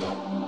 don't.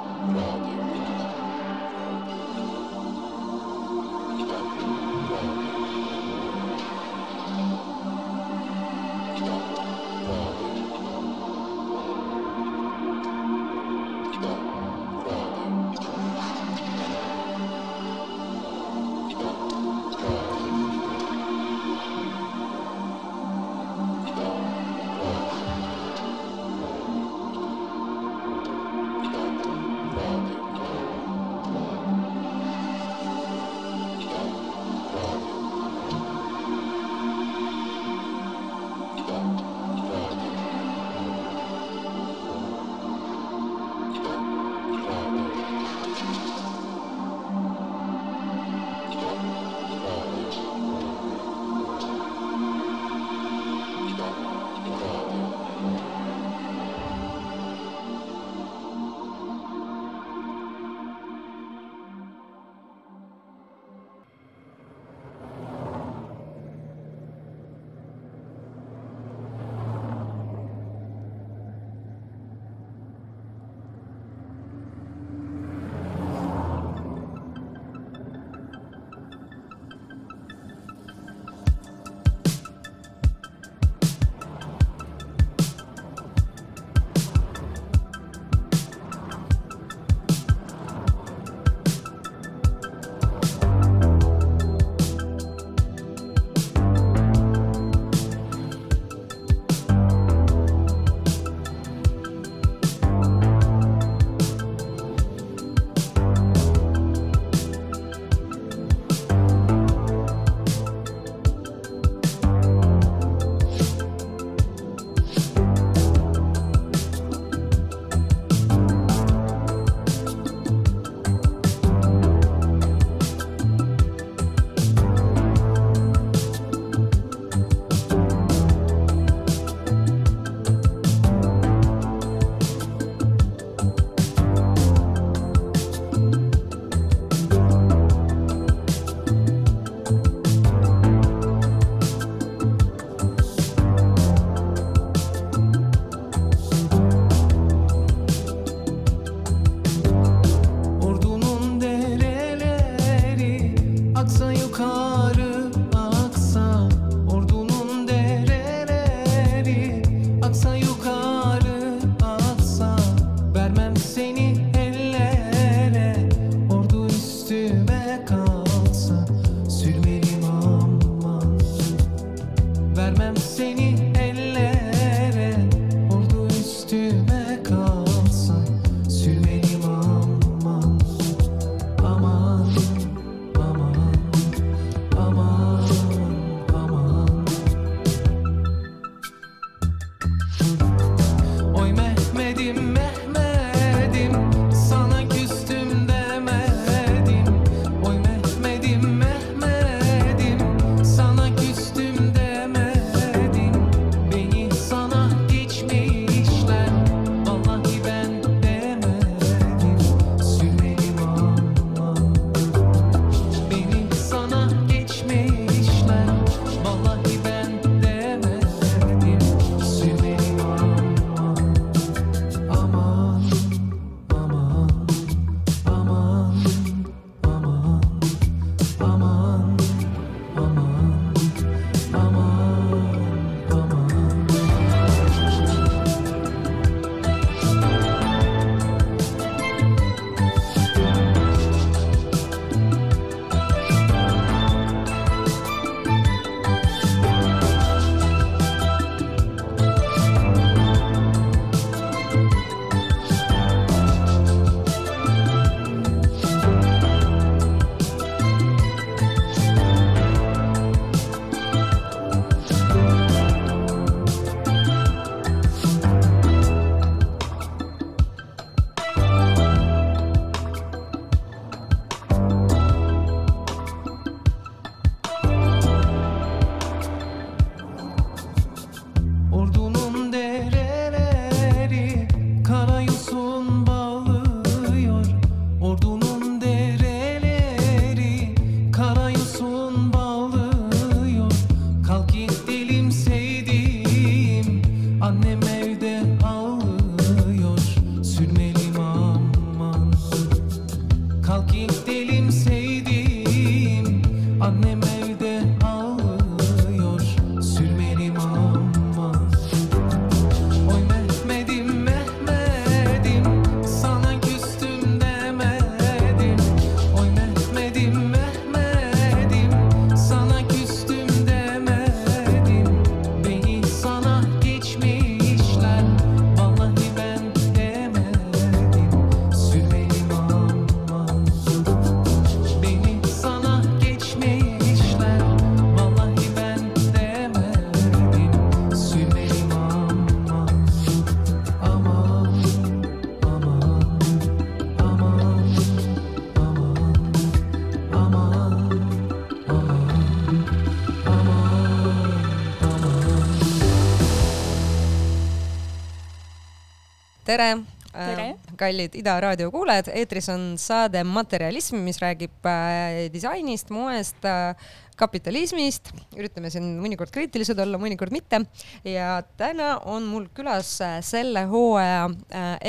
Tere, Tere. äh, kallid Ida raadio kuulajad, eetris on saade Materialism, mis räägib äh, disainist, moest äh,, kapitalismist. üritame siin mõnikord kriitilised olla, mõnikord mitte. ja täna on mul külas selle hooaja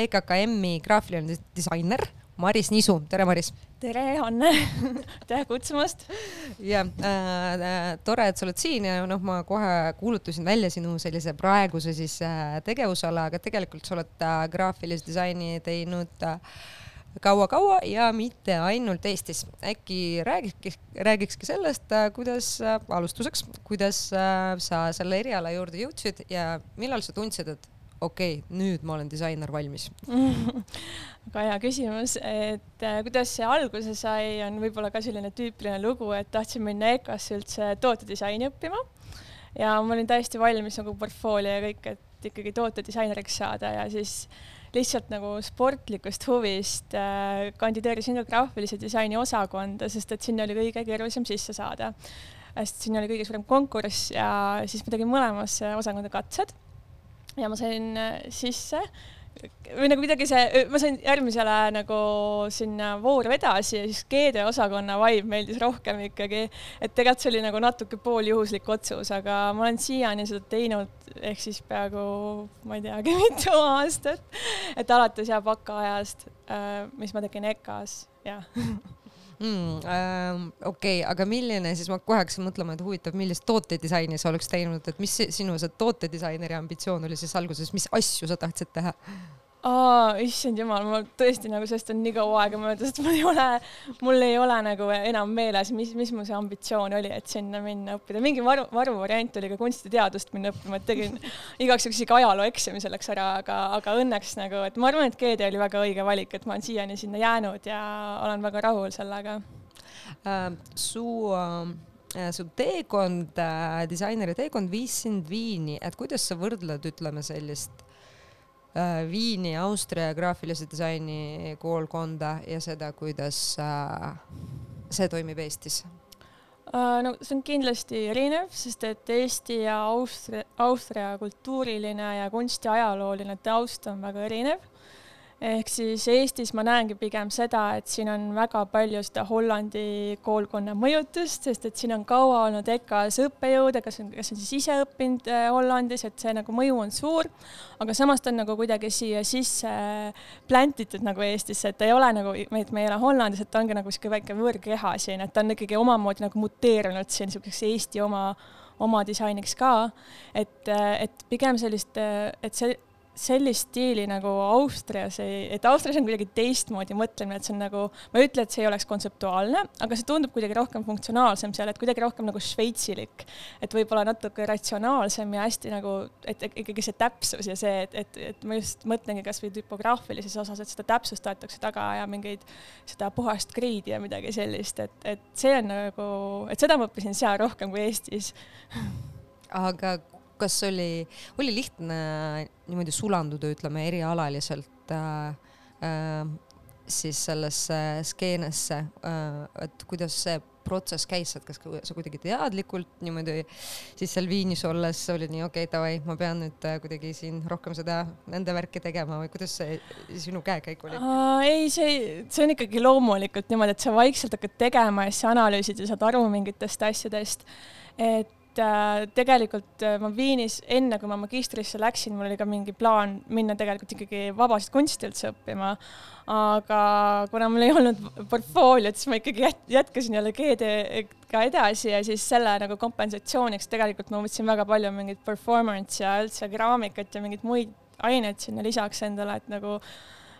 EKKM-i graafiline disainer Maris Nisu, tere Maris! Tere, Anne aitäh kutsumast. ja äh, äh, tore, et sa oled siin ja noh, ma kohe kuulutasin välja sinu sellise praeguse siis äh, tegevusala, aga tegelikult sa oled äh, graafilist disaini teinud äh, kaua-kaua ja mitte ainult Eestis. äkki räägiks, räägikski sellest, kuidas äh, alustuseks, kuidas äh, sa selle eriala juurde jõudsid ja millal sa tundsid, et okei okay,, nüüd ma olen disainer valmis. Väga hea küsimus, et äh, kuidas see alguse sai, on võib-olla ka selline tüüpiline lugu, et tahtsin minna EKA-sse üldse tootedisaini õppima. Ja ma olin täiesti valmis nagu portfoolio ja kõik, et ikkagi tootedisaineriks saada ja siis lihtsalt nagu sportlikust huvist äh, kandideerisin ka graafilise disaini osakonda, sest et sinna oli kõige keerulisem sisse saada. sest sinna oli kõige suurem konkurss ja siis ma tegin mõlemasse osakonda katsed ja ma sain äh, sisse või nagu kuidagi see, ma sain järgmisele nagu sinna vooru edasi ja siis keedeosakonna vibe meeldis rohkem ikkagi. et tegelikult see oli nagu natuke pooljuhuslik otsus, aga ma olen siiani seda teinud ehk siis peaaegu ma ei teagi, mitu aastat. et alates jah bakaajast, äh, mis ma tegin EKA-s, jah mm,. Äh, okei okay,, aga milline siis, ma kohe hakkasin mõtlema, et huvitav, millist tootedisaini sa oleks teinud, et mis sinu see tootedisaineri ambitsioon oli siis alguses, mis asju sa tahtsid teha? Aa, issand jumal, ma tõesti nagu sellest on nii kaua aega möödas, et mul ei ole, mul ei ole nagu enam meeles, mis, mis mu see ambitsioon oli, et sinna minna õppida. mingi varu, varuvariant oli ka kunstiteadust minna õppima, et tegin igaks juhuks isegi ajaloo eksami selleks ära, aga, aga õnneks nagu, et ma arvan, et GD oli väga õige valik, et ma olen siiani sinna jäänud ja olen väga rahul sellega äh,. su äh, su teekond äh,, disaineri teekond viis sind Viini, et kuidas sa võrdled, ütleme sellist Viini Austria graafilise disaini koolkonda ja seda, kuidas äh, see toimib Eestis? Äh, no see on kindlasti erinev, sest et Eesti ja Austria, Austria kultuuriline ja kunstiajalooline taust on väga erinev ehk siis Eestis ma näengi pigem seda, et siin on väga palju seda Hollandi koolkonna mõjutust, sest et siin on kaua olnud EKA-s õppejõude, kas on, kas on siis ise õppinud äh, Hollandis, et see nagu mõju on suur, aga samas ta on nagu kuidagi siia sisse plantitud nagu Eestisse, et ei ole nagu, et me ei ole Hollandis, et ta ongi nagu niisugune väike võõrkeha siin, et ta on ikkagi omamoodi nagu muteerunud siin niisuguseks Eesti oma oma disainiks ka, et, et pigem sellist, et see sellist stiili nagu Austrias ei, et Austrias on kuidagi teistmoodi mõtlemine, et see on nagu, ma ei ütle, et see ei oleks kontseptuaalne, aga see tundub kuidagi rohkem funktsionaalsem seal, et kuidagi rohkem nagu šveitsilik. et võib-olla natuke ratsionaalsem ja hästi nagu, et ikkagi see täpsus ja see, et, et, et ma just mõtlengi kasvõi tüpograafilises osas, et seda täpsust tahetakse taga ja mingeid, seda puhast griidi ja midagi sellist, et, et see on nagu, et seda ma õppisin seal rohkem kui Eestis aga kas oli, oli lihtne niimoodi sulanduda, ütleme erialaliselt äh, äh, siis sellesse skeenesse äh,, et kuidas see protsess käis, et kas sa kuidagi teadlikult niimoodi siis seal Viinis olles olid nii okei okay,, davai, ma pean nüüd äh, kuidagi siin rohkem seda nende värki tegema või kuidas see sinu käekäik oli uh,? ei, see, see on ikkagi loomulikult niimoodi, et sa vaikselt hakkad tegema ja siis analüüsid ja saad aru mingitest asjadest. et et äh, tegelikult äh, ma Viinis, enne kui ma magistrisse läksin, mul oli ka mingi plaan minna tegelikult ikkagi vabasid kunsti üldse õppima. aga kuna mul ei olnud portfooliot, siis ma ikkagi jät-, jätkasin jälle GD-ga edasi ja siis selle nagu kompensatsiooniks tegelikult ma võtsin väga palju mingit performance ja üldse keraamikat ja mingeid muid aineid sinna lisaks endale, et nagu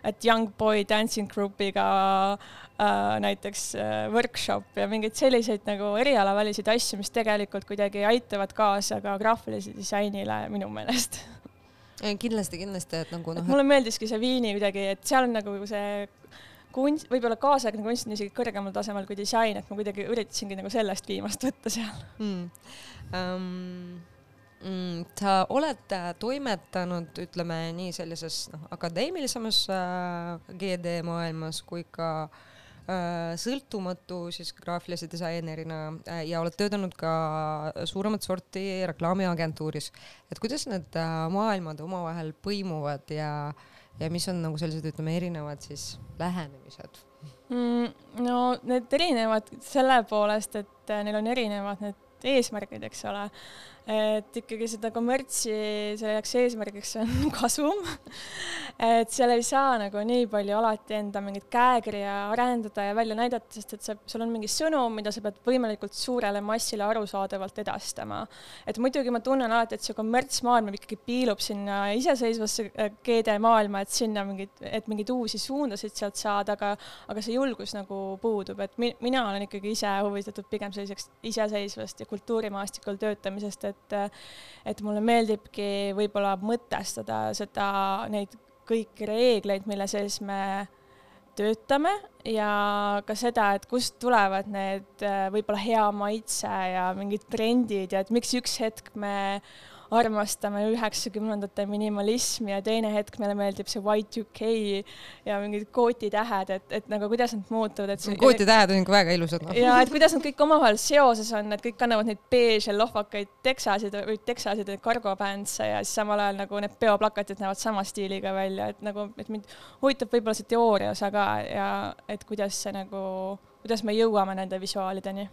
et Young Boy Dancing Groupiga äh, näiteks äh, workshop ja mingeid selliseid nagu erialaväliseid asju, mis tegelikult kuidagi aitavad kaasa ka graafilisele disainile minu meelest kindlasti, kindlasti, et nagu noh. mulle meeldiski see Viini kuidagi, et seal on nagu see kunst, võib-olla kaasaegne kunst on isegi kõrgemal tasemel kui disain, et ma kuidagi üritasingi nagu sellest viimast võtta seal mm.. Um mm,? sa oled äh, toimetanud, ütleme nii sellises noh, akadeemilisemas äh, GD maailmas kui ka sõltumatu siis graafilise disainerina ja oled töötanud ka suuremat sorti reklaamiagentuuris. et kuidas need maailmad omavahel põimuvad ja, ja mis on nagu sellised, ütleme, erinevad siis lähenemised mm,? no need erinevad selle poolest, et neil on erinevad need eesmärgid, eks ole et ikkagi seda kommertsi selleks eesmärgiks on kasum. et seal ei saa nagu nii palju alati enda mingit käekirja arendada ja välja näidata, sest et sa, sul on mingi sõnum, mida sa pead võimalikult suurele massile arusaadavalt edastama. et muidugi ma tunnen alati, et see kommertsmaailm ikkagi piilub sinna iseseisvasse äh, et sinna mingid, et mingeid uusi suundasid sealt saada, aga, aga see julgus nagu puudub, et mi, mina olen ikkagi ise huvitatud pigem selliseks iseseisvast ja kultuurimaastikul töötamisest, et et, et mulle meeldibki võib-olla mõtestada seda, neid kõiki reegleid, mille sees me töötame ja ka seda, et kust tulevad need võib-olla hea maitse ja mingid trendid ja et miks üks hetk me armastame üheksakümnendate minimalismi ja teine hetk meile meeldib see Y2K ja mingid kootitähed, et, et nagu kuidas nad muutuvad, et see kootitähed on ikka väga ilusad no.. ja et kuidas nad kõik omavahel seoses on, et kõik kannavad neid beeže lohvakaid teksasid või teksasid cargo pants'e ja siis samal ajal nagu need peoplakatid näevad sama stiiliga välja, et nagu, et mind huvitab võib-olla see teooria osa ka ja et kuidas see nagu, kuidas me jõuame nende visuaalideni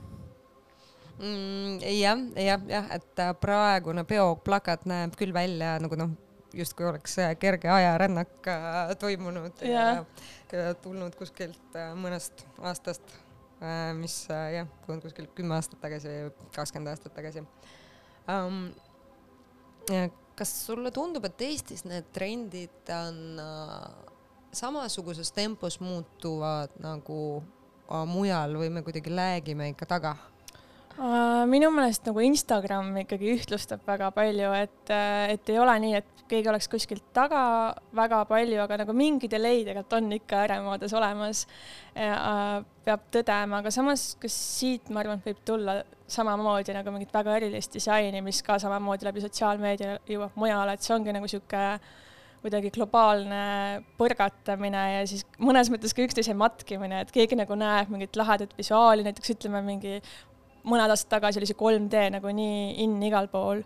mm,? jah, jah, jah, et äh, praegune peoplakat näeb küll välja nagu noh, justkui oleks äh, kerge ajarännak äh, toimunud ja, ja tulnud kuskilt mõnest aastast, mis jah, kuskilt kümme aastat tagasi või kakskümmend aastat tagasi um,. kas sulle tundub, et Eestis need trendid on samasuguses tempos muutuvad nagu mujal või me kuidagi läägime ikka taga? Äh, minu meelest nagu Instagram ikkagi ühtlustab väga palju, et, äh, et ei ole nii, et keegi oleks kuskilt taga väga palju, aga nagu mingi delay tegelikult on ikka ääremaades olemas. Äh, peab tõdema, aga samas, kas siit, ma arvan, võib tulla samamoodi nagu mingit väga erilist disaini, mis ka samamoodi läbi sotsiaalmeedia jõuab mujale, et see ongi nagu sihuke kuidagi globaalne põrgatamine ja siis mõnes mõttes ka üksteise matkimine, et keegi nagu näeb mingit lahedat visuaali, näiteks ütleme, mingi mõned aastad tagasi oli see 3D nagu nii in igal pool.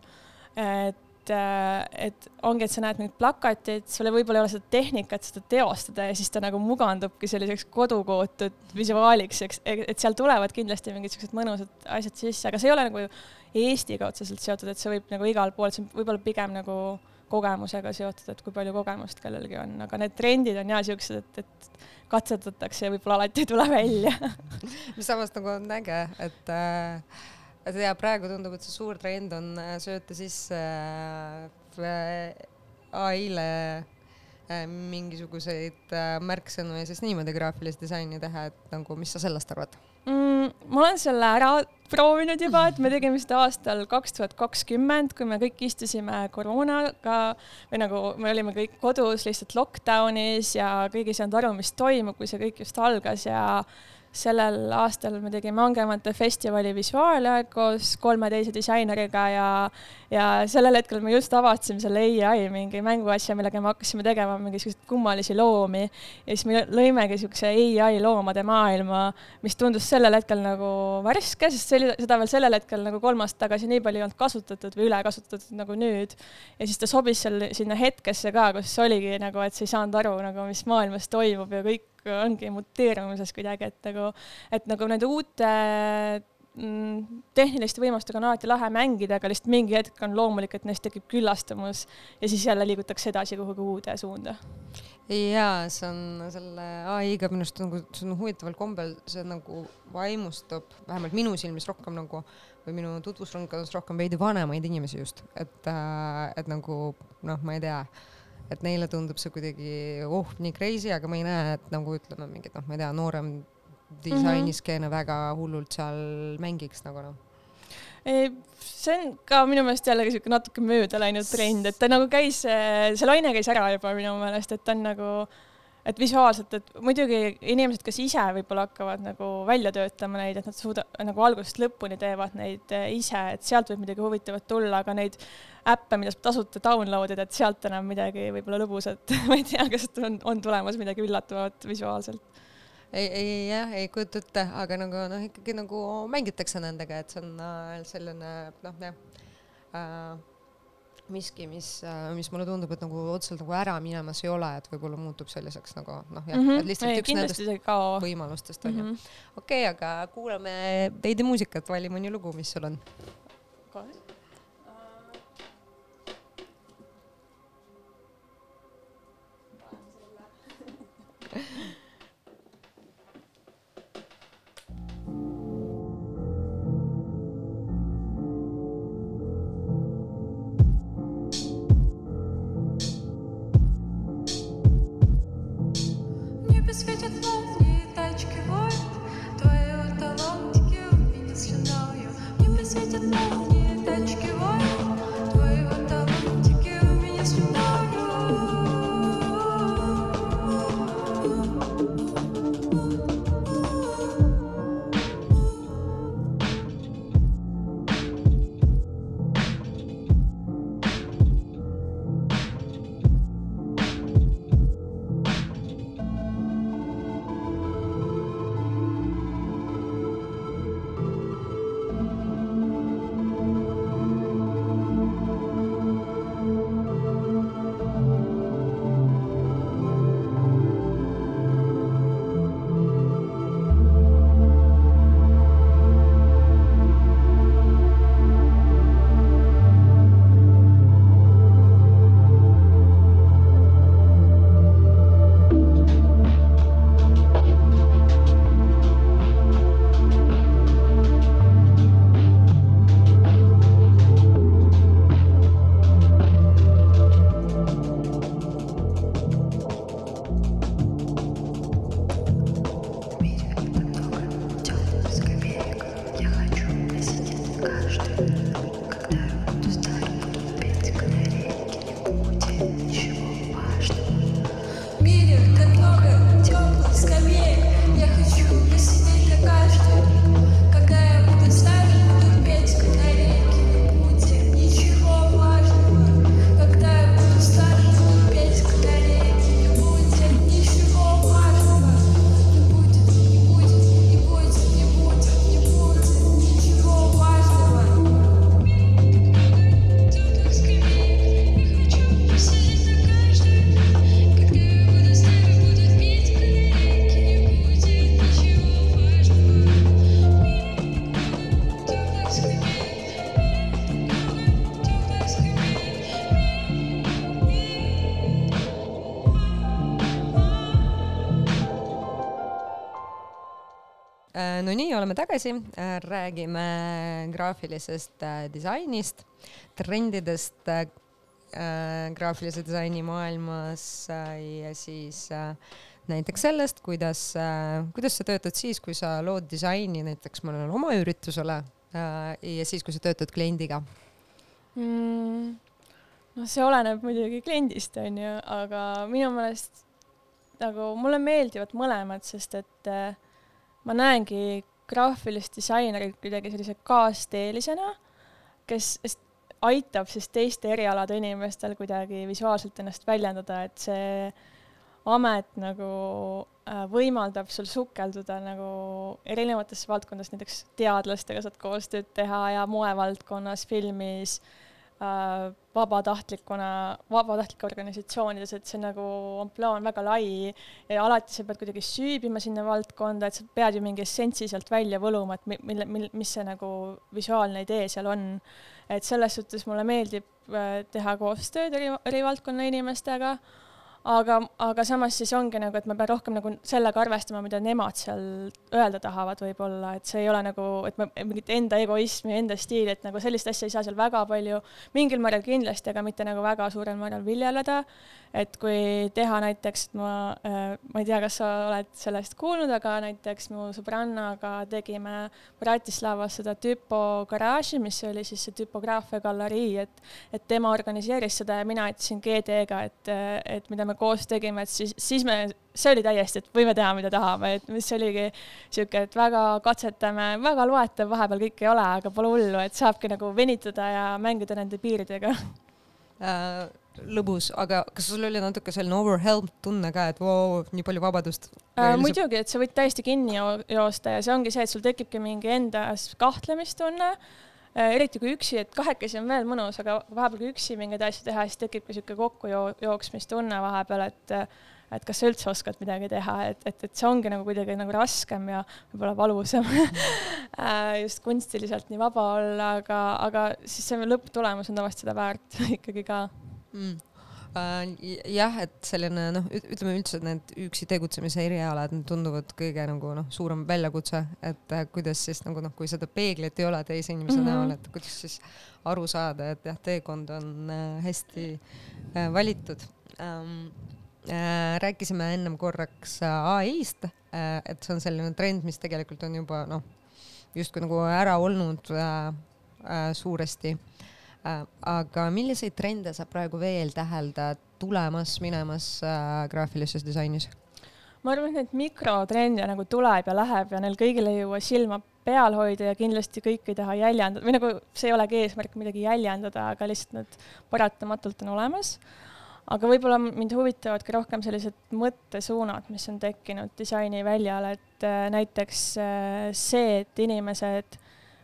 et, äh, et ongi, et sa näed mingit plakatit, sul võib-olla ei ole seda tehnikat seda teostada ja siis ta nagu mugandubki selliseks kodukootud visuaaliks, eks, et seal tulevad kindlasti mingid siuksed mõnusad asjad sisse, aga see ei ole nagu Eestiga otseselt seotud, et see võib nagu igal pool, see on võib-olla pigem nagu kogemusega seotud, et kui palju kogemust kellelgi on, aga need trendid on ja siuksed, et, et katsetatakse ja võib-olla alati ei tule välja. Mis samas nagu on äge, et äh, et ja praegu tundub, et see suur trend on äh, sööta sisse äh, ai-le äh, mingisuguseid äh, märksõnu ja siis niimoodi graafilist disaini teha, et nagu, mis sa sellest arvad mm,? ma olen selle ära proovinud juba, et me tegime seda aastal kaks tuhat kakskümmend, kui me kõik istusime koroonaga või nagu me olime kõik kodus lihtsalt lockdownis ja keegi ei saanud aru, mis toimub, kui see kõik just algas ja sellel aastal me tegime Angemate festivali visuaale koos kolme teise disaineriga ja, ja sellel hetkel me just avastasime selle ai mingi mänguasja, millega me hakkasime tegema mingisuguseid kummalisi loomi. ja siis me lõimegi siukse ai loomade maailma, mis tundus sellel hetkel nagu värske, sest see oli, seda veel sellel hetkel nagu kolm aastat tagasi nii palju ei olnud kasutatud või üle kasutatud nagu nüüd. ja siis ta sobis seal sinna hetkesse ka, kus oligi nagu, et sa ei saanud aru nagu, mis maailmas toimub ja kõik ongi muteerumises kuidagi, et nagu, et nagu nende uute mm, tehniliste võimalustega on alati lahe mängida, aga lihtsalt mingi hetk on loomulik, et neist tekib küllastumus ja siis jälle liigutakse edasi kuhugi uude suunda. ja see on selle ai-ga minu arust nagu, see on huvitaval kombel, see nagu vaimustab, vähemalt minu silmis rohkem nagu või minu tutvusringkonnas rohkem veidi vanemaid inimesi just, et, äh, et nagu noh, ma ei tea et neile tundub see kuidagi oh nii crazy, aga ma ei näe, et nagu ütleme mingid noh, ma ei tea, noorem disainiskeene mm -hmm. väga hullult seal mängiks nagu noh see on ka minu meelest jällegi siuke natuke mööda läinud trend, et ta nagu käis, see laine käis ära juba minu meelest, et ta on nagu et visuaalselt, et muidugi inimesed, kes ise võib-olla hakkavad nagu välja töötama neid, et nad suuda-, nagu algusest lõpuni teevad neid eh, ise, et sealt võib midagi huvitavat tulla, aga neid äppe, mida saab tasuta download ida, et sealt enam midagi võib-olla lõbusat ma ei tea, kas on, on tulemas midagi üllatavat visuaalselt? Ei, ei jah, ei kujuta ette, aga nagu noh, ikkagi nagu mängitakse nendega, et see on äh, selline noh, jah äh, miski, mis, äh, mis mulle tundub, et nagu otseselt nagu ära minemas ei ole, et võib-olla muutub selliseks nagu noh, jah mm, -hmm. et lihtsalt ei, üks nendest võimalustest on ju. okei okay,, aga kuulame veidi muusikat, vali mõni lugu, mis sul on. kohe oleme tagasi, äh, räägime graafilisest äh, disainist, trendidest äh, graafilise disaini maailmas ja siis näiteks sellest, kuidas, kuidas sa töötad siis, kui sa lood disaini näiteks mõnele oma üritusele ja siis, kui sa töötad kliendiga mm,? noh, see oleneb muidugi kliendist, onju, aga minu meelest nagu mulle meeldivad mõlemad, sest et ma näengi graafilist disainerit kuidagi sellise kaasteelisena, kes aitab siis teiste erialade inimestel kuidagi visuaalselt ennast väljendada, et see amet nagu äh, võimaldab sul sukelduda nagu erinevatesse valdkondadesse, näiteks teadlastega saad koostööd teha ja moevaldkonnas, filmis äh,, vabatahtlikuna, vabatahtlike organisatsioonides, et see nagu ampluaa on väga lai ja alati sa pead kuidagi süübima sinna valdkonda, et sa pead ju mingi essentsi sealt välja võluma, et mille, mille, mis see nagu visuaalne idee seal on. et selles suhtes mulle meeldib äh, teha koostööd eri, eri valdkonna inimestega aga, aga samas siis ongi nagu, et ma pean rohkem nagu sellega arvestama, mida nemad seal öelda tahavad võib-olla, et see ei ole nagu, et ma mingit enda egoismi, enda stiili, et nagu sellist asja ei saa seal väga palju, mingil määral kindlasti, aga mitte nagu väga suurel määral viljeleda et kui teha näiteks, ma, äh, ma ei tea, kas sa oled sellest kuulnud, aga näiteks mu sõbrannaga tegime Bratislavas seda tüpo garaaži, mis oli siis see tüpograafia galerii, et, et tema organiseeris seda ja mina aitasin GD-ga, et, et mida me koos tegime, et siis, siis me, see oli täiesti, et võime teha, mida tahame, et mis oligi sihuke, et väga katsetame, väga loetav vahepeal kõik ei ole, aga pole hullu, et saabki nagu venitada ja mängida nende piiridega äh lõbus, aga kas sul oli natuke selline overwhelmed tunne ka, et voo, nii palju vabadust äh,? muidugi, et sa võid täiesti kinni joosta ja see ongi see, et sul tekibki mingi endas kahtlemistunne. Eriti kui üksi, et kahekesi on veel mõnus, aga vahepeal kui üksi mingeid asju teha, siis tekibki sihuke kokkujooksmistunne vahepeal, et et kas sa üldse oskad midagi teha, et, et, et see ongi nagu kuidagi nagu raskem ja võib-olla valusam äh, just kunstiliselt nii vaba olla, aga, aga siis see lõpptulemus on tavaliselt seda väärt ikkagi ka. Mm. äh, jah, et selline noh, ütleme üldse need üksi tegutsemise erialad tunduvad kõige nagu noh, suurem väljakutse, et äh, kuidas siis nagu noh, kui seda peeglit ei ole teise inimese mm -hmm. näol, et kuidas siis aru saada, et jah, teekond on äh, hästi äh, valitud ähm, äh,. rääkisime ennem korraks ai-st äh,, et see on selline trend, mis tegelikult on juba noh, justkui nagu ära olnud äh, äh, suuresti aga milliseid trende sa praegu veel täheldad tulemas, minemas äh, graafilises disainis? ma arvan, et mikrotrende nagu tuleb ja läheb ja neil kõigil ei jõua silma peal hoida ja kindlasti kõik ei taha jäljendada või nagu see ei olegi eesmärk midagi jäljendada, aga lihtsalt nad paratamatult on olemas. aga võib-olla mind huvitavad ka rohkem sellised mõttesuunad, mis on tekkinud disainiväljal, et äh, näiteks see, et inimesed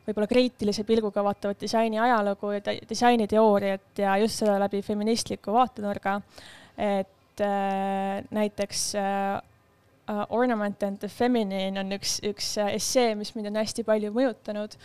võib-olla kriitilise pilguga vaatavad disaini ajalugu ja disainiteooriat ja just seda läbi feministliku vaatenurga. et äh, näiteks äh, uh, Ornament and the Feminine on üks, üks äh, essee, mis mind on hästi palju mõjutanud,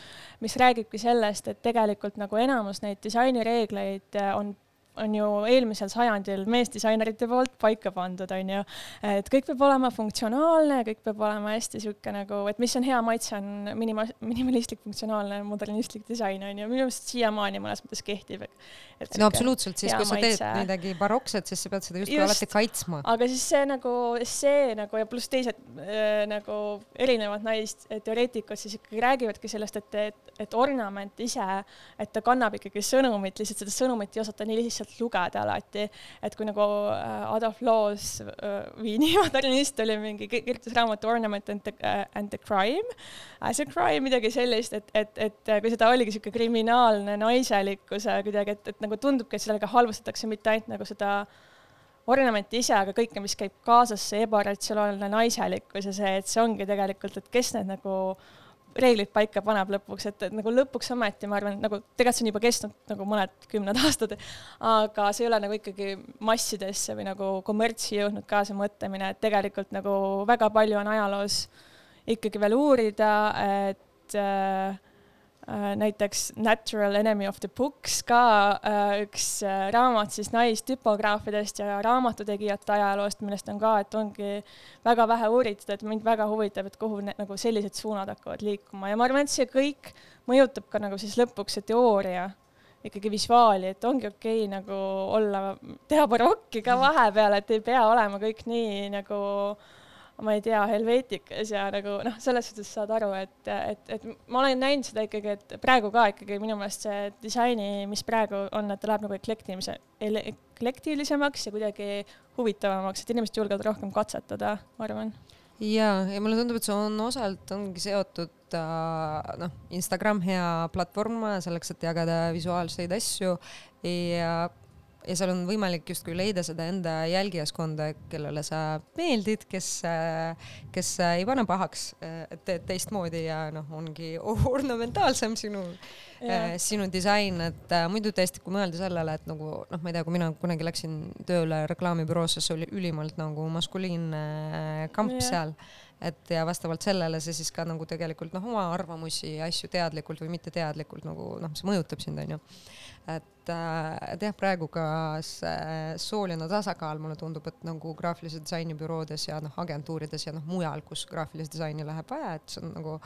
mis räägibki sellest, et tegelikult nagu enamus neid disainireegleid äh, on on ju eelmisel sajandil meesdisainerite poolt paika pandud, on ju. et kõik peab olema funktsionaalne, kõik peab olema hästi sihuke nagu, et mis on hea maitse, on minima-, minimalistlik, funktsionaalne, modernistlik disain, on ju, minu meelest siiamaani mõnes mõttes kehtib. no absoluutselt, siis kui sa teed maitse. midagi barokset, siis sa pead seda justkui Just, alati kaitsma. aga siis see nagu, see nagu ja pluss teised äh, nagu erinevad naisteoreetikud siis ikkagi räägivadki sellest, et, et, et ornament ise, et ta kannab ikkagi sõnumit, lihtsalt seda sõnumit ei osata nii lihtsalt lihtsalt lugeda alati. et kui nagu äh, Adolf Loos, äh, Viini modernist oli mingi, kirjutas raamatu Ornament and the, uh, and the crime, as a crime, midagi sellist, et, et, et kui seda oligi sihuke kriminaalne naiselikkus kuidagi, et, et nagu tundubki, et sellega halvustatakse mitte ainult nagu seda ornamenti ise, aga kõike, mis käib kaasas, see ebaratsionaalne naiselikkus ja see, et see ongi tegelikult, et kes need nagu reeglid paika paneb lõpuks, et, et nagu lõpuks ometi ma arvan, nagu tegelikult see on juba kestnud nagu mõned kümned aastad, aga see ei ole nagu ikkagi massidesse või nagu kommertsi jõudnud ka see mõtlemine, et tegelikult nagu väga palju on ajaloos ikkagi veel uurida, et äh, näiteks Natural Enemy of the Books ka äh, üks äh, raamat siis naistüpograafidest ja raamatutegijate ajaloost, millest on ka, et ongi väga vähe uuritud, et mind väga huvitab, et kuhu need nagu sellised suunad hakkavad liikuma. Ja ma arvan, et see kõik mõjutab ka nagu siis lõpuks see teooria ikkagi visuaali, et ongi okei okay, nagu olla, teha barokki ka vahepeal, et ei pea olema kõik nii nagu äh, ma ei tea, Helvetikas ja nagu noh, selles suhtes saad aru, et, et, et ma olen näinud seda ikkagi, et praegu ka ikkagi minu meelest see disaini, mis praegu on, et ta läheb nagu eklektilise, eklektilisemaks ja kuidagi huvitavamaks, et inimesed julgevad rohkem katsetada, ma arvan. ja, ja mulle tundub, et see on osalt ongi seotud äh, noh, Instagram hea platvorm selleks, et jagada visuaalseid asju ja ja seal on võimalik justkui leida seda enda jälgijaskonda, kellele sa meeldid, kes, kes ei pane pahaks, et teed teistmoodi ja noh, ongi ornamentaalsem sinu, sinu disain, et äh, muidu tõesti, kui mõelda sellele, et nagu noh, ma ei tea, kui mina kunagi läksin tööle reklaamibüroosse, see oli ülimalt nagu maskuliinne äh, kamp ja. seal. Et ja vastavalt sellele see siis ka nagu tegelikult noh, oma arvamusi ja asju teadlikult või mitteteadlikult nagu noh, see mõjutab sind, onju. Et, äh, et jah, praegu ka see sooline tasakaal, mulle tundub, et nagu graafilise disaini büroodes ja noh, agentuurides ja noh, mujal, kus graafilist disaini läheb vaja, et see on nagu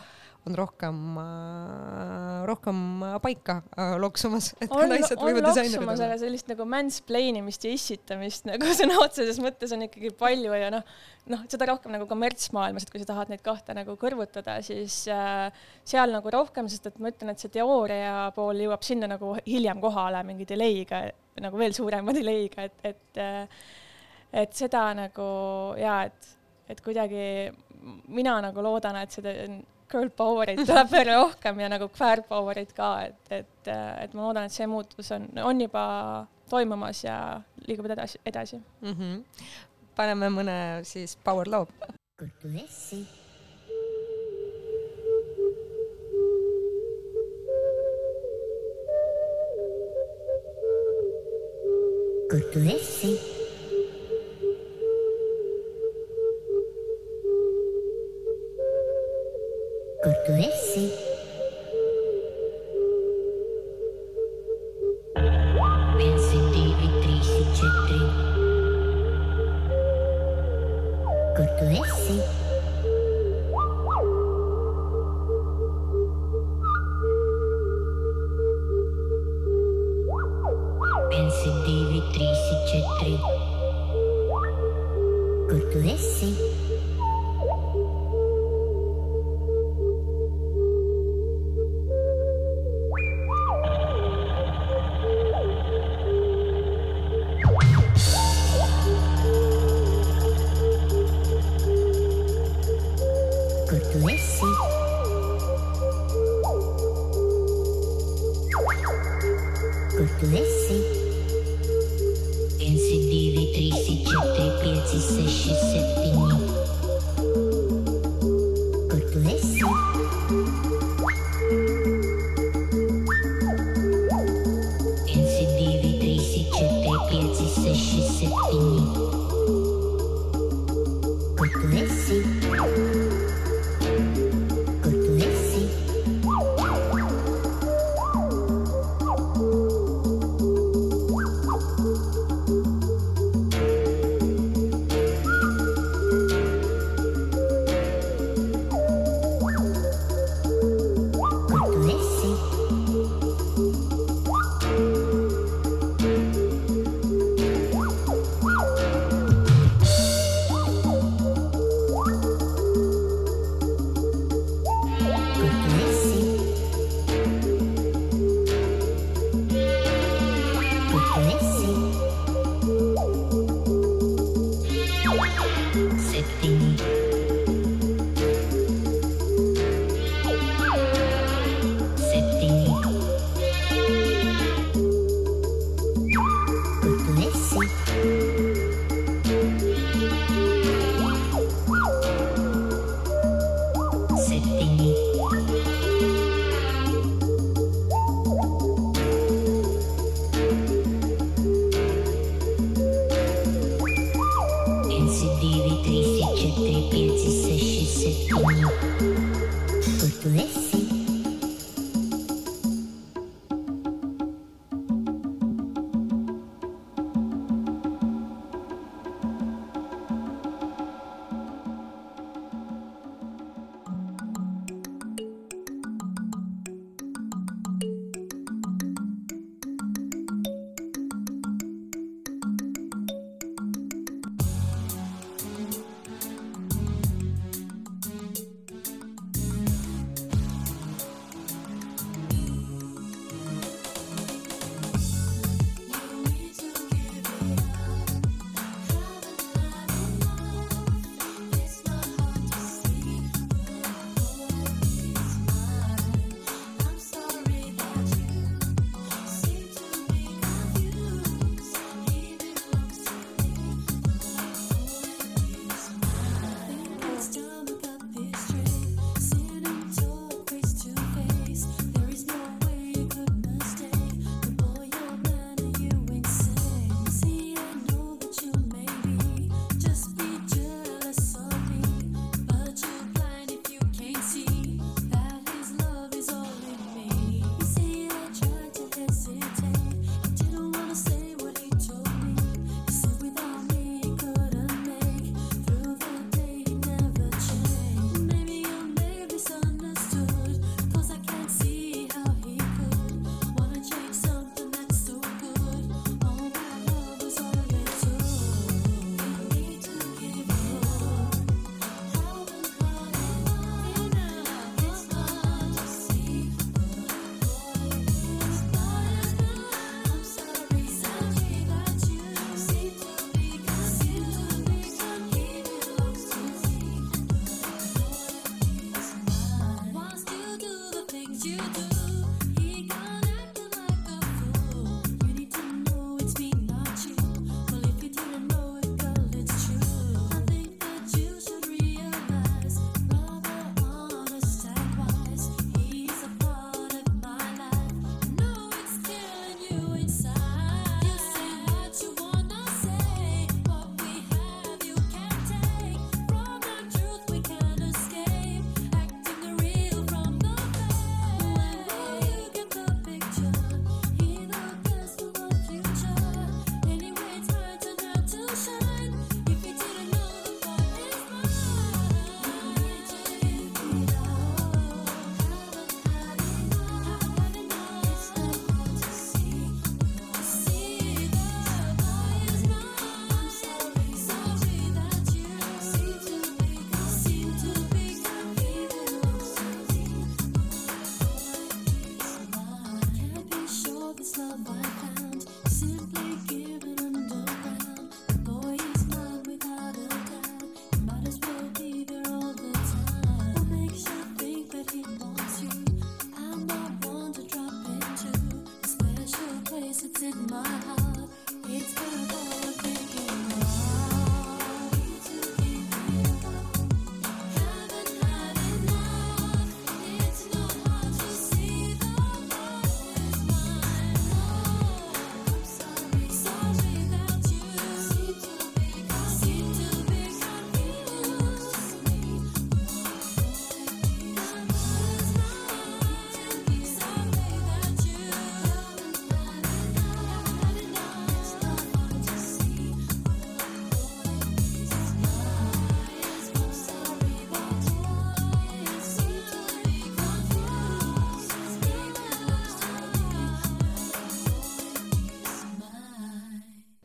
on rohkem äh,, rohkem paika äh, loksumas, võivad disainerid olla. aga sellist nagu mansplain imist ja issitamist nagu sõna otseses mõttes on ikkagi palju ja noh, noh, seda rohkem nagu kommertsmaailmas, et kui sa tahad neid kahte nagu kõrvutada, siis äh, seal nagu rohkem, sest et ma ütlen, et see teooria pool jõuab sinna nagu hiljem kohale mingi delay'ga, nagu veel suurema delay'ga, et, et äh, et seda nagu ja et, et kuidagi mina nagu loodan, et seda girl power'it tuleb veel rohkem ja nagu queer power'it ka, et, et, et ma loodan, et see muutus on, on juba toimumas ja liigub edasi, edasi mm. -hmm. paneme mõne siis power loo. kuku-vessi. kuku-vessi ことです。Gracie.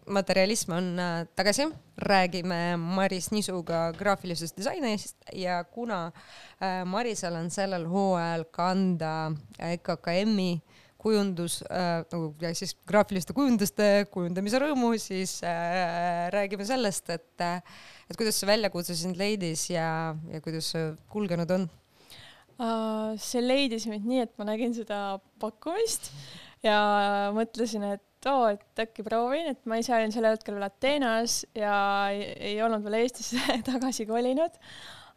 Materialism on äh, tagasi, räägime Maris Nisuga graafilisest disainist ja kuna äh, Marisel on sellel hooajal kanda EKKM-i kujundus nagu ja siis graafiliste kujunduste kujundamise rõõmu, siis räägime sellest, et, et kuidas see väljakutse sind leidis ja, ja kuidas see kulgenud on? See leidis mind nii, et ma nägin seda pakkumist ja mõtlesin, et et oo, et äkki proovin, et ma ise olin sellel hetkel veel Ateenas ja ei, ei olnud veel Eestisse tagasi kolinud.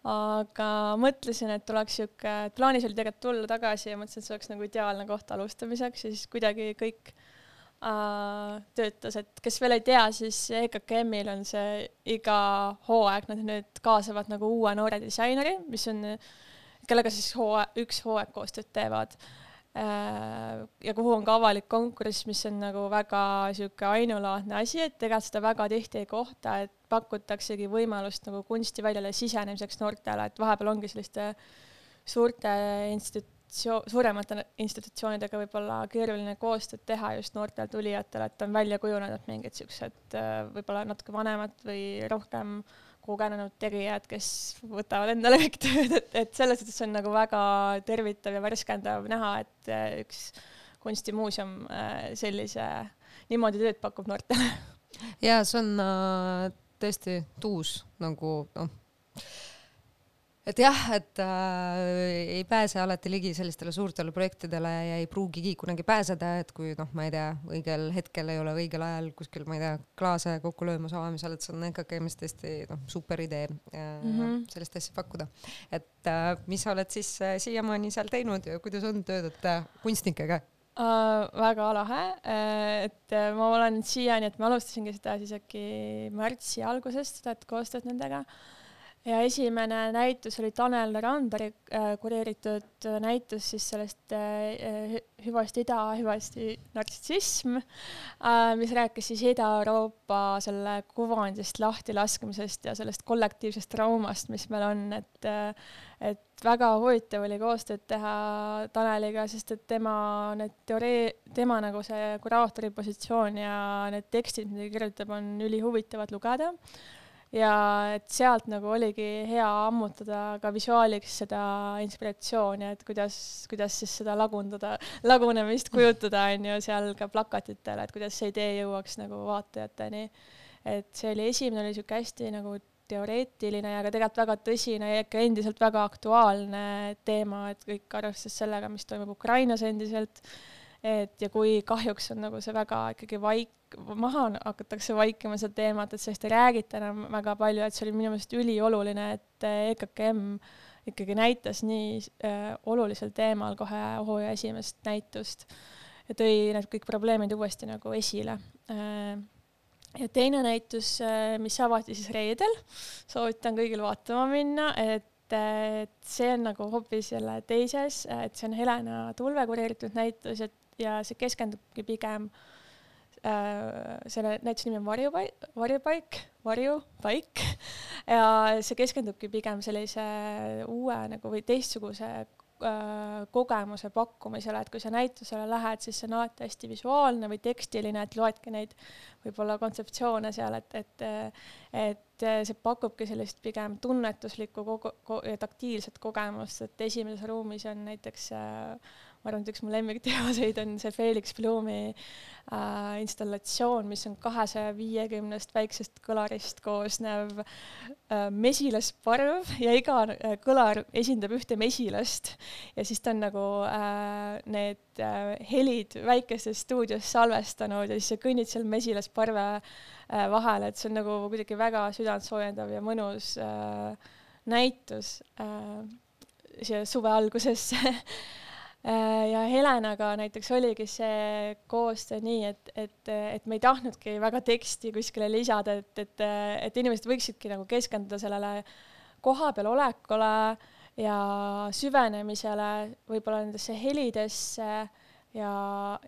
aga mõtlesin, et oleks sihuke, plaanis oli tegelikult tulla tagasi ja mõtlesin, et see oleks nagu ideaalne koht alustamiseks ja siis kuidagi kõik äh, töötas, et kes veel ei tea, siis EKKM-il on see iga hooaeg, nad nüüd kaasavad nagu uue noore disaineri, mis on, kellega siis hooaeg, üks hooaeg koostööd teevad ja kuhu on ka avalik konkurss, mis on nagu väga sihuke ainulaadne asi, et tegelikult seda väga tihti ei kohta, et pakutaksegi võimalust nagu kunstiväljale sisenemiseks noortele, et vahepeal ongi selliste suurte institutsio-, suuremate institutsioonidega võib-olla keeruline koostööd teha just noortele tulijatele, et on välja kujunenud mingid siuksed äh, võib-olla natuke vanemad või rohkem äh, kogenenud tegijad, kes võtavad endale kõik tööd, et, et selles suhtes on nagu väga tervitav ja värskendav näha, et äh, üks kunstimuuseum äh, sellise, niimoodi tööd pakub noortele. ja see on äh, tõesti tuus nagu noh et jah, et äh, ei pääse alati ligi sellistele suurtele projektidele ja ei pruugigi kunagi pääseda, et kui noh, ma ei tea, õigel hetkel ei ole õigel ajal kuskil, ma ei tea, klaase kokku löömas avamisel, et see on ikkagi mis tõesti noh, super idee äh, mm -hmm. sellist asja pakkuda. et äh, mis sa oled siis äh, siiamaani seal teinud ja kuidas on töötada kunstnikega? Uh, väga lahe uh,, et uh, ma olen siiani, et ma alustasingi seda siis äkki märtsi algusest, seda koostööd nendega uh, ja esimene näitus oli Tanel Randari äh, kureeritud äh, näitus siis sellest äh, hüvast ida, hüvasti narsissism äh,, mis rääkis siis Ida-Euroopa selle kuvandist lahtilaskmisest ja sellest kollektiivsest traumast, mis meil on, et et väga huvitav oli koostööd teha Taneliga, sest et tema need teoree-, tema nagu see kuraatori positsioon ja need tekstid, mida ta kirjutab, on ülihuvitavad lugeda ja et sealt nagu oligi hea ammutada ka visuaaliks seda inspiratsiooni, et kuidas, kuidas siis seda lagundada, lagunemist kujutada, on ju, seal ka plakatitele, et kuidas see idee jõuaks nagu vaatajateni. et see oli esimene, oli niisugune hästi nagu teoreetiline ja ka tegelikult väga tõsine ja ikka endiselt väga aktuaalne teema, et kõik arvestades sellega, mis toimub Ukrainas endiselt et ja kui kahjuks on nagu see väga ikkagi vaik-, maha hakatakse vaikima seda teemat, et sellest ei räägita enam väga palju, et see oli minu meelest ülioluline, et EKKM ikkagi näitas nii äh, olulisel teemal kohe hooaja esimest näitust ja tõi need kõik probleemid uuesti nagu esile äh,. ja teine näitus mis avati siis reedel, soovitan kõigil vaatama minna, et et see on nagu hoopis jälle teises, et see on Helena Tulve kureeritud näitus, et ja see keskendubki pigem äh, selle näituse nimi on Varjupaik, Varjupaik, Varjupaik ja see keskendubki pigem sellise uue nagu või teistsuguse äh, kogemuse pakkumisele, et kui sa näitusele lähed, siis see on alati hästi visuaalne või tekstiline, et loedki neid võib-olla kontseptsioone seal, et, et et see pakubki sellist pigem tunnetuslikku kogu, ko, taktiilset kogemust, et esimeses ruumis on näiteks äh, ma arvan, et üks mu lemmikteoseid on see Felix Blumi äh, installatsioon, mis on kahesaja viiekümnest väiksest kõlarist koosnev äh, mesilasparv ja iga äh, kõlar esindab ühte mesilast. Ja siis ta on nagu äh, need äh, helid väikeses stuudios salvestanud ja siis sa kõnnid seal mesilasparve äh, vahel, et see on nagu kuidagi väga südantsoojendav ja mõnus äh, näitus äh, siia suve algusesse ja Helenaga näiteks oligi see koostöö nii, et, et, et me ei tahtnudki väga teksti kuskile lisada, et, et, et inimesed võiksidki nagu keskenduda sellele kohapeal olekule ja süvenemisele, võib-olla nendesse helidesse ja,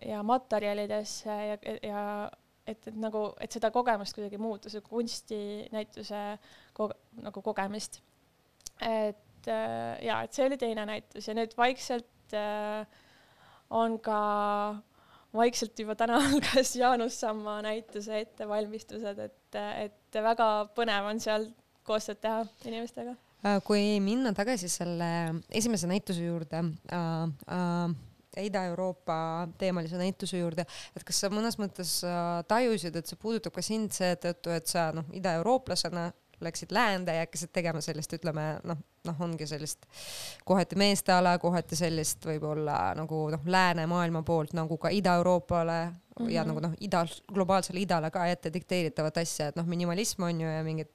ja materjalidesse ja, ja et, et nagu, et seda kogemust kuidagi muuta, see kunstinäituse ko, nagu kogemist. et äh, ja, et see oli teine näitus ja nüüd vaikselt äh, on ka vaikselt juba täna algas Jaanus Samma näituse ettevalmistused, et, et väga põnev on seal koostööd teha inimestega. Äh, kui minna tagasi selle esimese näituse juurde äh,, äh, Ida-Euroopa teemalise näituse juurde, et kas sa mõnes mõttes äh, tajusid, et see puudutab ka sind seetõttu, et sa noh, idaeurooplasena läksid läände ja hakkasid tegema sellist, ütleme noh, noh, ongi sellist kohati meeste ala, kohati sellist võib-olla nagu noh, läänemaailma poolt nagu ka Ida-Euroopale mm -hmm. ja mhm. nagu noh, ida, globaalsele idale ka ette dikteeritavat asja, et noh, minimalism on ju ja mingid,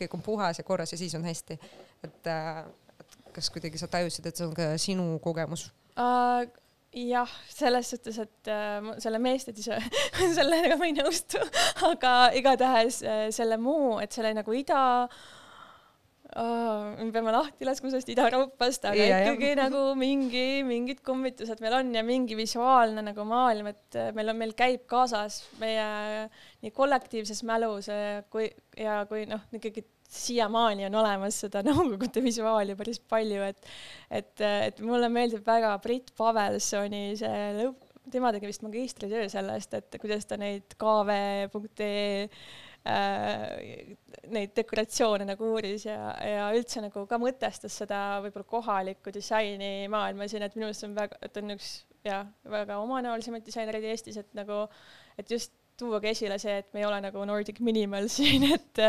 kõik on puhas ja korras ja siis on hästi. et, äh, et kas kuidagi sa tajusid, et see on ka sinu kogemus uh,? Jah, selles suhtes, et äh, selle meestedise sellega ma ei nõustu, aga igatahes äh, selle muu, et selle nagu ida oh,, me peame lahti laskma sellest Ida-Euroopast, aga ja, ikkagi ja. nagu mingi, mingid kummitused meil on ja mingi visuaalne nagu maailm, et äh, meil on, meil käib kaasas meie nii kollektiivses mälus kui ja kui noh, ikkagi siiamaani on olemas seda Nõukogude visuaali päris palju, et et, et mulle meeldib väga Brit Pavelsoni see lõpp, tema tegi vist magistritöö sellest, et kuidas ta neid kv.ee äh, neid dekoratsioone nagu uuris ja, ja üldse nagu ka mõtestas seda võib-olla kohalikku disaini maailma siin, et minu meelest see on väga, et on üks jah, väga omanäolisemaid disainereid Eestis, et nagu, et just tuuagi esile see, et me ei ole nagu Nordic minimal siin, et,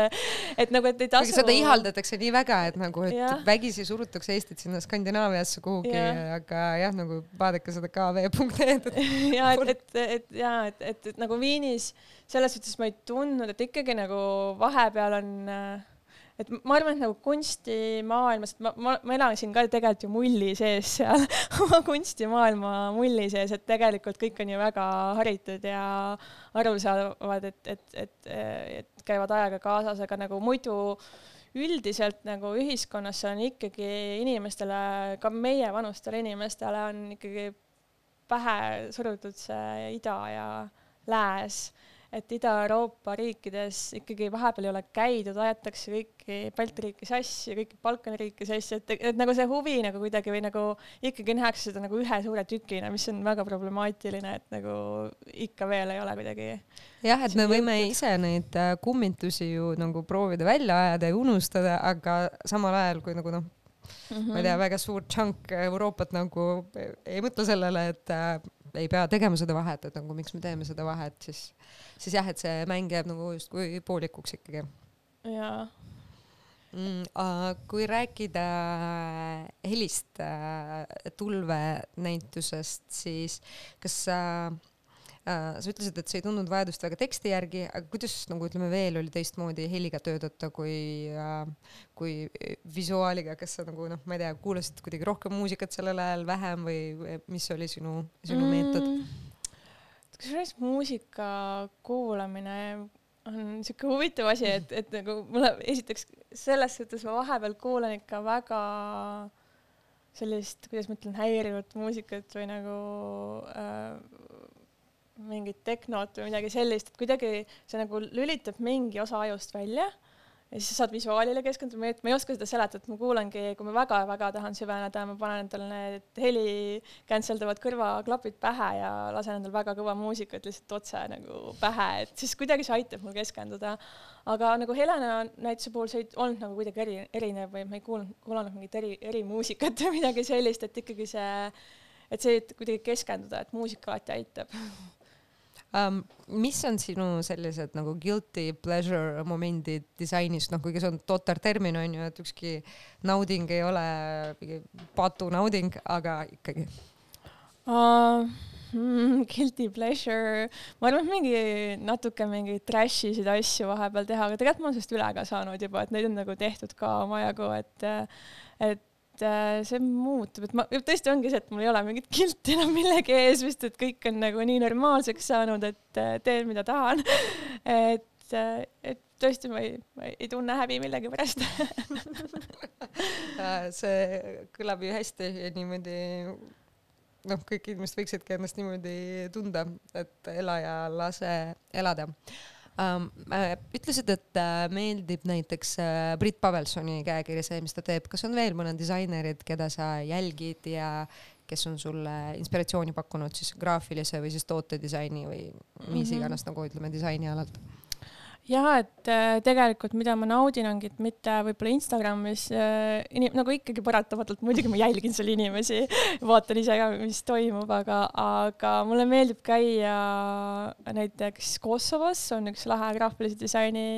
et nagu, et ei tasu. seda ihaldatakse nii väga, et nagu, et ja. vägisi surutakse Eestit sinna Skandinaaviasse kuhugi, aga jah, nagu vaadake seda kv.ee-d. ja et, et, et ja et, et, et nagu Viinis selles suhtes ma ei tundnud, et ikkagi nagu vahepeal on äh, et ma arvan, et nagu kunstimaailmas, ma, ma, ma elasin ka tegelikult ju mulli sees seal oma kunstimaailma mulli sees, et tegelikult kõik on ju väga haritud ja aru saavad, et, et, et, et käivad ajaga kaasas, aga nagu muidu üldiselt nagu ühiskonnas on ikkagi inimestele, ka meievanustele inimestele on ikkagi pähe surutud see ida ja lääs et Ida-Euroopa riikides ikkagi vahepeal ei ole käidud, aetakse kõiki Balti riike sassi, kõiki Balkani riike sassi, et, et nagu see huvi nagu kuidagi või nagu ikkagi nähakse seda nagu ühe suure tükina, mis on väga problemaatiline, et nagu ikka veel ei ole kuidagi. jah, et me võime juhtud. ise neid äh, kummitusi ju nagu proovida välja ajada ja unustada, aga samal ajal kui nagu noh, Mm -hmm. ma ei tea, väga suur chunk Euroopat nagu ei mõtle sellele, et äh, ei pea tegema seda vahet, et nagu miks me teeme seda vahet, siis, siis jah, et see mäng jääb nagu justkui poolikuks ikkagi. jaa mm,. kui rääkida helist äh, tulvenäitusest, siis kas sa äh, Äh, sa ütlesid, et sa ei tundnud vajadust väga teksti järgi, aga kuidas nagu ütleme, veel oli teistmoodi heliga töötada kui äh,, kui visuaaliga, kas sa nagu noh, ma ei tea, kuulasid kuidagi rohkem muusikat sellel ajal, vähem või, mis oli sinu, sinu mm. meetod? kusjuures muusika kuulamine on siuke huvitav asi, et, et nagu mulle esiteks selles suhtes ma vahepeal kuulan ikka väga sellist, kuidas ma ütlen, häirivat muusikat või nagu äh, mingit tehnot või midagi sellist, et kuidagi see nagu lülitab mingi osa ajust välja ja siis sa saad visuaalile keskenduda, ma ei oska seda seletada, ma kuulangi, kui ma väga-väga tahan süveneda, ma panen endale need heli cancel davad kõrvaklapid pähe ja lasen endale väga kõva muusikat lihtsalt otse nagu pähe, et siis kuidagi see aitab mul keskenduda. aga nagu Helena näituse puhul see ei olnud nagu kuidagi eri, erinev või ma ei kuulnud, kuulanud mingit eri, erimuusikat või midagi sellist, et ikkagi see, et see, et kuidagi keskenduda, et muusika alati aitab um,. mis on sinu sellised nagu guilty pleasure momendid disainis, noh, kuigi see on totter termin on ju, et ükski nauding ei ole mingi patunauding, aga ikkagi uh,. Mm, guilty pleasure, ma arvan, et mingi natuke mingeid trash isid asju vahepeal teha, aga tegelikult ma olen sellest üle ka saanud juba, et neid on nagu tehtud ka omajagu, et et et äh, see muutub, et ma, tõesti ongi see, et mul ei ole mingit kilti enam millegi ees vist, et kõik on nagu nii normaalseks saanud, et äh, teen, mida tahan. et, äh, et tõesti, ma ei, ma ei tunne häbi millegi pärast see kõlab ju hästi ja niimoodi noh, kõik inimesed võiksidki ennast niimoodi tunda, et ela ja lase elada. Ütlesid, et äh, meeldib näiteks äh, Brit Pavelsoni käekiri, see, mis ta teeb, kas on veel mõned disainerid, keda sa jälgid ja kes on sulle inspiratsiooni pakkunud siis graafilise või siis tootedisaini või mis mm -hmm. iganes nagu ütleme disaini alalt jah, et äh, tegelikult mida ma naudin, ongi, et mitte võib-olla Instagramis äh, nagu ikkagi paratamatult muidugi ma jälgin seal inimesi, vaatan ise ka, mis toimub, aga, aga mulle meeldib käia näiteks Kosovos, on üks lahe graafilise disaini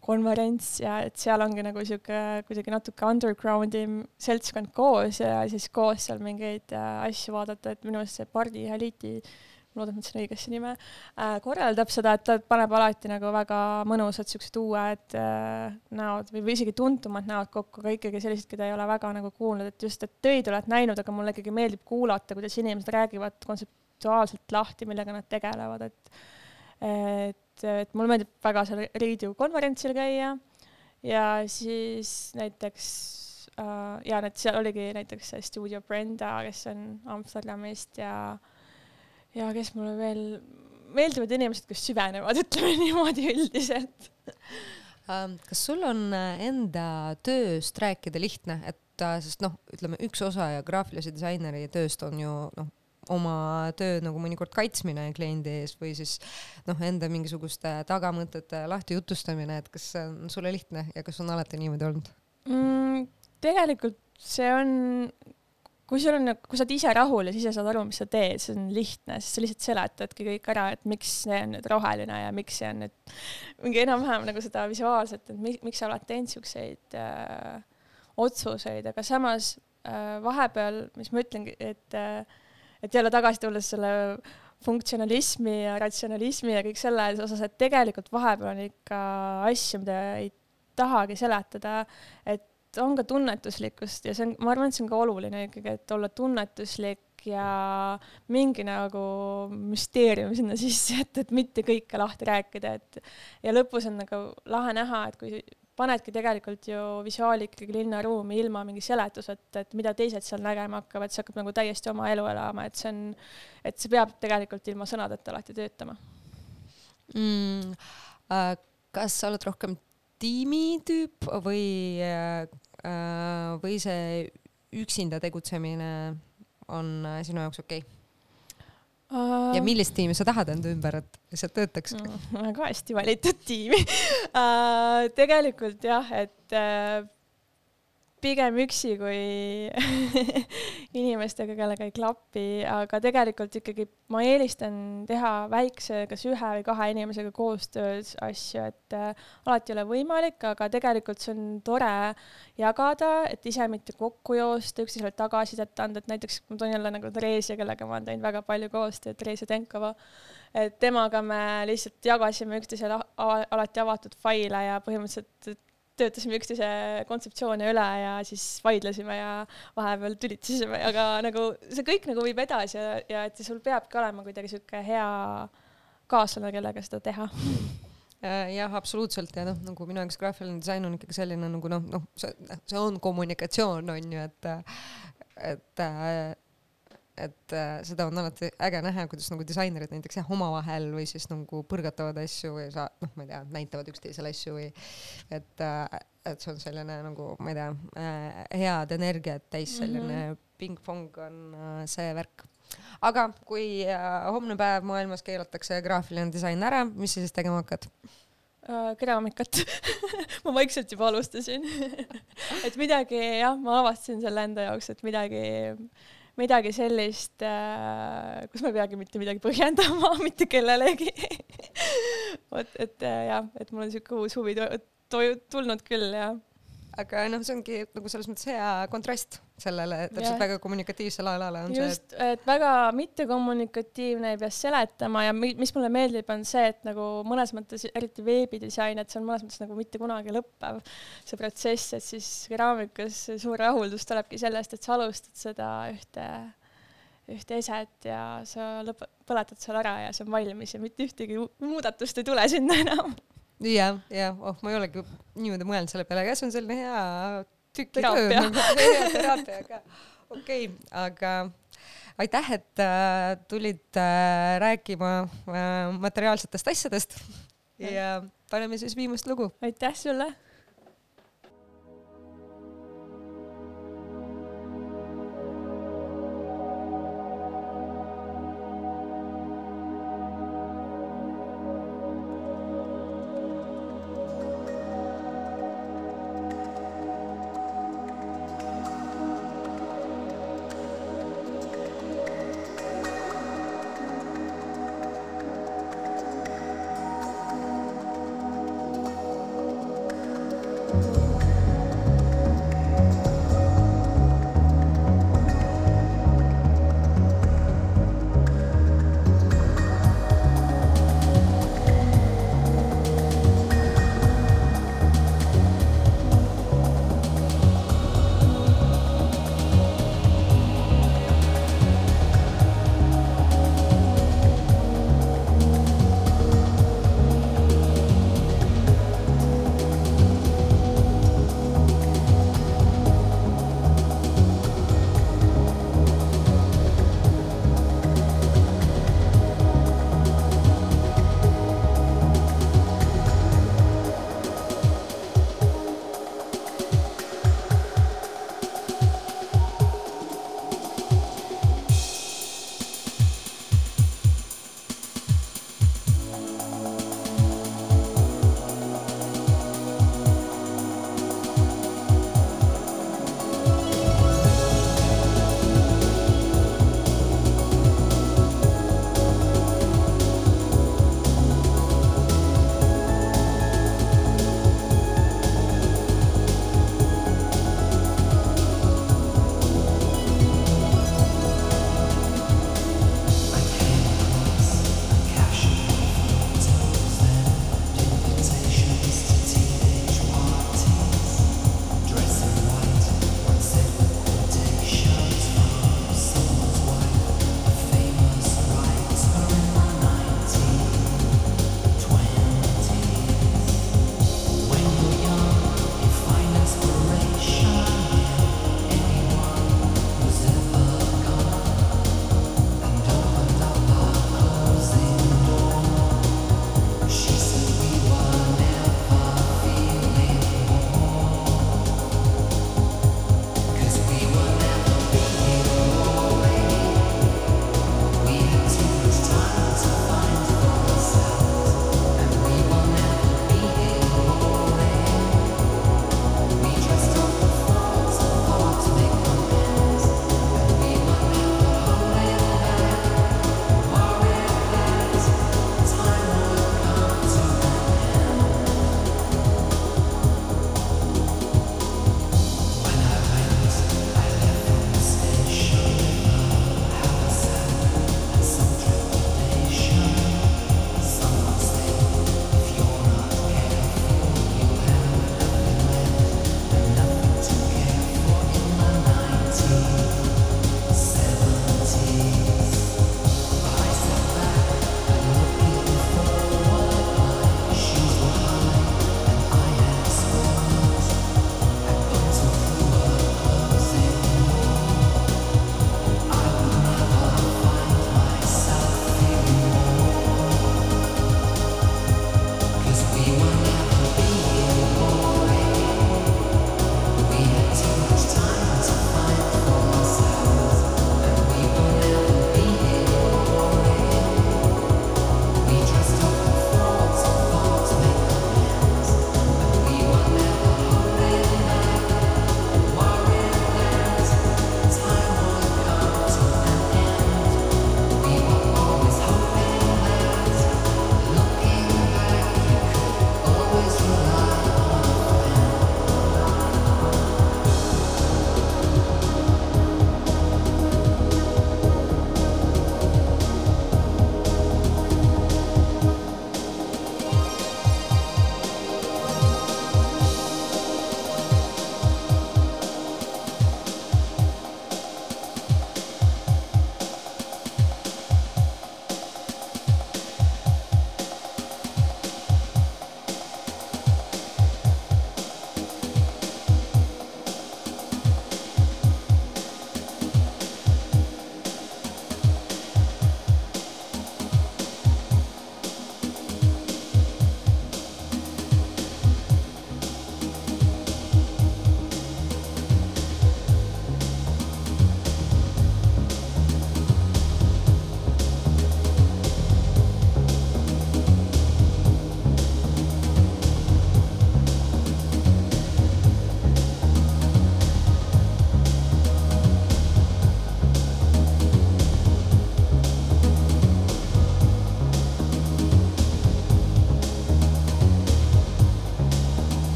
konverents ja et seal ongi nagu sihuke kuidagi natuke underground'i seltskond koos ja siis koos seal mingeid äh, asju vaadata, et minu arust see Pardi Haliti äh, ma loodan, et ütlesin õigesti nime äh,, korraldab seda, et ta paneb alati nagu väga mõnusad siuksed uued äh, näod või, või isegi tuntumad näod kokku, aga ikkagi sellised, keda ei ole väga nagu kuulnud, et just, et töid oled näinud, aga mulle ikkagi meeldib kuulata, kuidas inimesed räägivad kontseptuaalselt lahti, millega nad tegelevad, et et, et mulle meeldib väga seal Reidu konverentsil käia ja siis näiteks äh, ja need seal oligi näiteks Studio Brenda, kes on Amsterdamist ja äh, ja kes mulle veel meeldivad inimesed, kes süvenevad, ütleme niimoodi üldiselt. Ähm, kas sul on äh, enda tööst rääkida lihtne, et äh, sest noh, ütleme üks osa ja graafilise disaineri tööst on ju noh, oma töö nagu mõnikord kaitsmine kliendi ees või siis noh, enda mingisuguste tagamõtete lahtijutustamine, et kas see on sulle lihtne ja kas on alati niimoodi olnud mm,? tegelikult see on kui sul on, kui sa oled ise rahul ja sa saad aru, mis sa teed, see on lihtne, siis sa lihtsalt seletadki kõik ära, et miks see on nüüd roheline ja miks see on nüüd mingi enam-vähem nagu seda visuaalset, et mi, miks sa oled teinud siukseid äh, otsuseid, aga samas äh, vahepeal, mis ma ütlengi, et äh, et jälle tagasi tulles selle funktsionalismi ja ratsionalismi ja kõik selles osas, et tegelikult vahepeal on ikka asju, mida ei tahagi seletada, et on ka tunnetuslikkust ja see on, ma arvan, et see on ka oluline ikkagi, et olla tunnetuslik ja mingi nagu müsteerium sinna sisse, et, et mitte kõike lahti rääkida, et ja lõpus on nagu lahe näha, et kui panedki tegelikult ju visuaali ikkagi linnaruumi ilma mingi seletuseta, et mida teised seal nägema hakkavad, see hakkab nagu täiesti oma elu elama, et see on, et see peab tegelikult ilma sõnadeta alati töötama mm,. Äh, kas sa oled rohkem tiimitüüp või, äh, või see üksinda tegutsemine on äh, sinu jaoks okei okay? Ja millist tiimi sa tahad enda ümber, et lihtsalt töötaks uh,? väga hästi valitud tiimi tegelikult jah, et pigem üksi kui inimestega, kellega ei klapi, aga tegelikult ikkagi ma eelistan teha väikse, kas ühe või kahe inimesega koostöös asju, et äh, alati ei ole võimalik, aga tegelikult see on tore jagada, et ise mitte kokku joosta, üksteisele tagasisidet anda, et näiteks ma toon jälle nagu Theresia, kellega ma olen teinud väga palju koostööd, Theresia Tenkova, et temaga me lihtsalt jagasime üksteisele alati avatud faile ja põhimõtteliselt töötasime üksteise kontseptsioone üle ja siis vaidlesime ja vahepeal tülitsesime, aga nagu see kõik nagu viib edasi ja, ja et sul peabki olema kuidagi sihuke hea kaaslane, kellega seda teha. Äh, jah, absoluutselt ja noh, nagu minu jaoks graafiline disain on ikkagi selline nagu noh, noh, see, on kommunikatsioon, on ju, et, et et äh, seda on alati äge näha, kuidas nagu disainerid näiteks jah, omavahel või siis nagu põrgatavad asju või sa noh, ma ei tea, näitavad üksteisele asju või et äh,, et see on selline nagu ma ei tea äh,, head energiat täis selline mm -hmm. pingpong on äh, see värk. aga kui äh, homne päev maailmas keelatakse graafiline disain ära, mis sa siis tegema hakkad? Uh, keraamikat ma vaikselt juba alustasin et midagi jah, ma avastasin selle enda jaoks, et midagi midagi sellist, äh, kus ma ei peagi mitte midagi põhjendama mitte kellelegi. Vot, et äh, jah, et mul on sihuke uus huvi tulnud küll ja aga noh, see ongi nagu selles mõttes hea kontrast sellele täpselt yeah. väga kommunikatiivsele alale on just, see. et väga mittekommunikatiivne ei pea seletama ja mis mulle meeldib, on see, et nagu mõnes mõttes, eriti veebidisain, et see on mõnes mõttes nagu mitte kunagi lõppev see protsess, et siis keraamikas suur rahuldus tulebki sellest, et sa alustad seda ühte ühte eset ja sa lõp-, põletad selle ära ja see on valmis ja mitte ühtegi muudatust ei tule sinna enam jah, jah, oh, ma ei olegi niimoodi mõelnud selle peale, aga see on selline hea tükitöö, teraapia ka. okei okay,, aga aitäh, et äh, tulid äh, rääkima äh, materiaalsetest asjadest. Ja paneme siis viimast lugu. aitäh sulle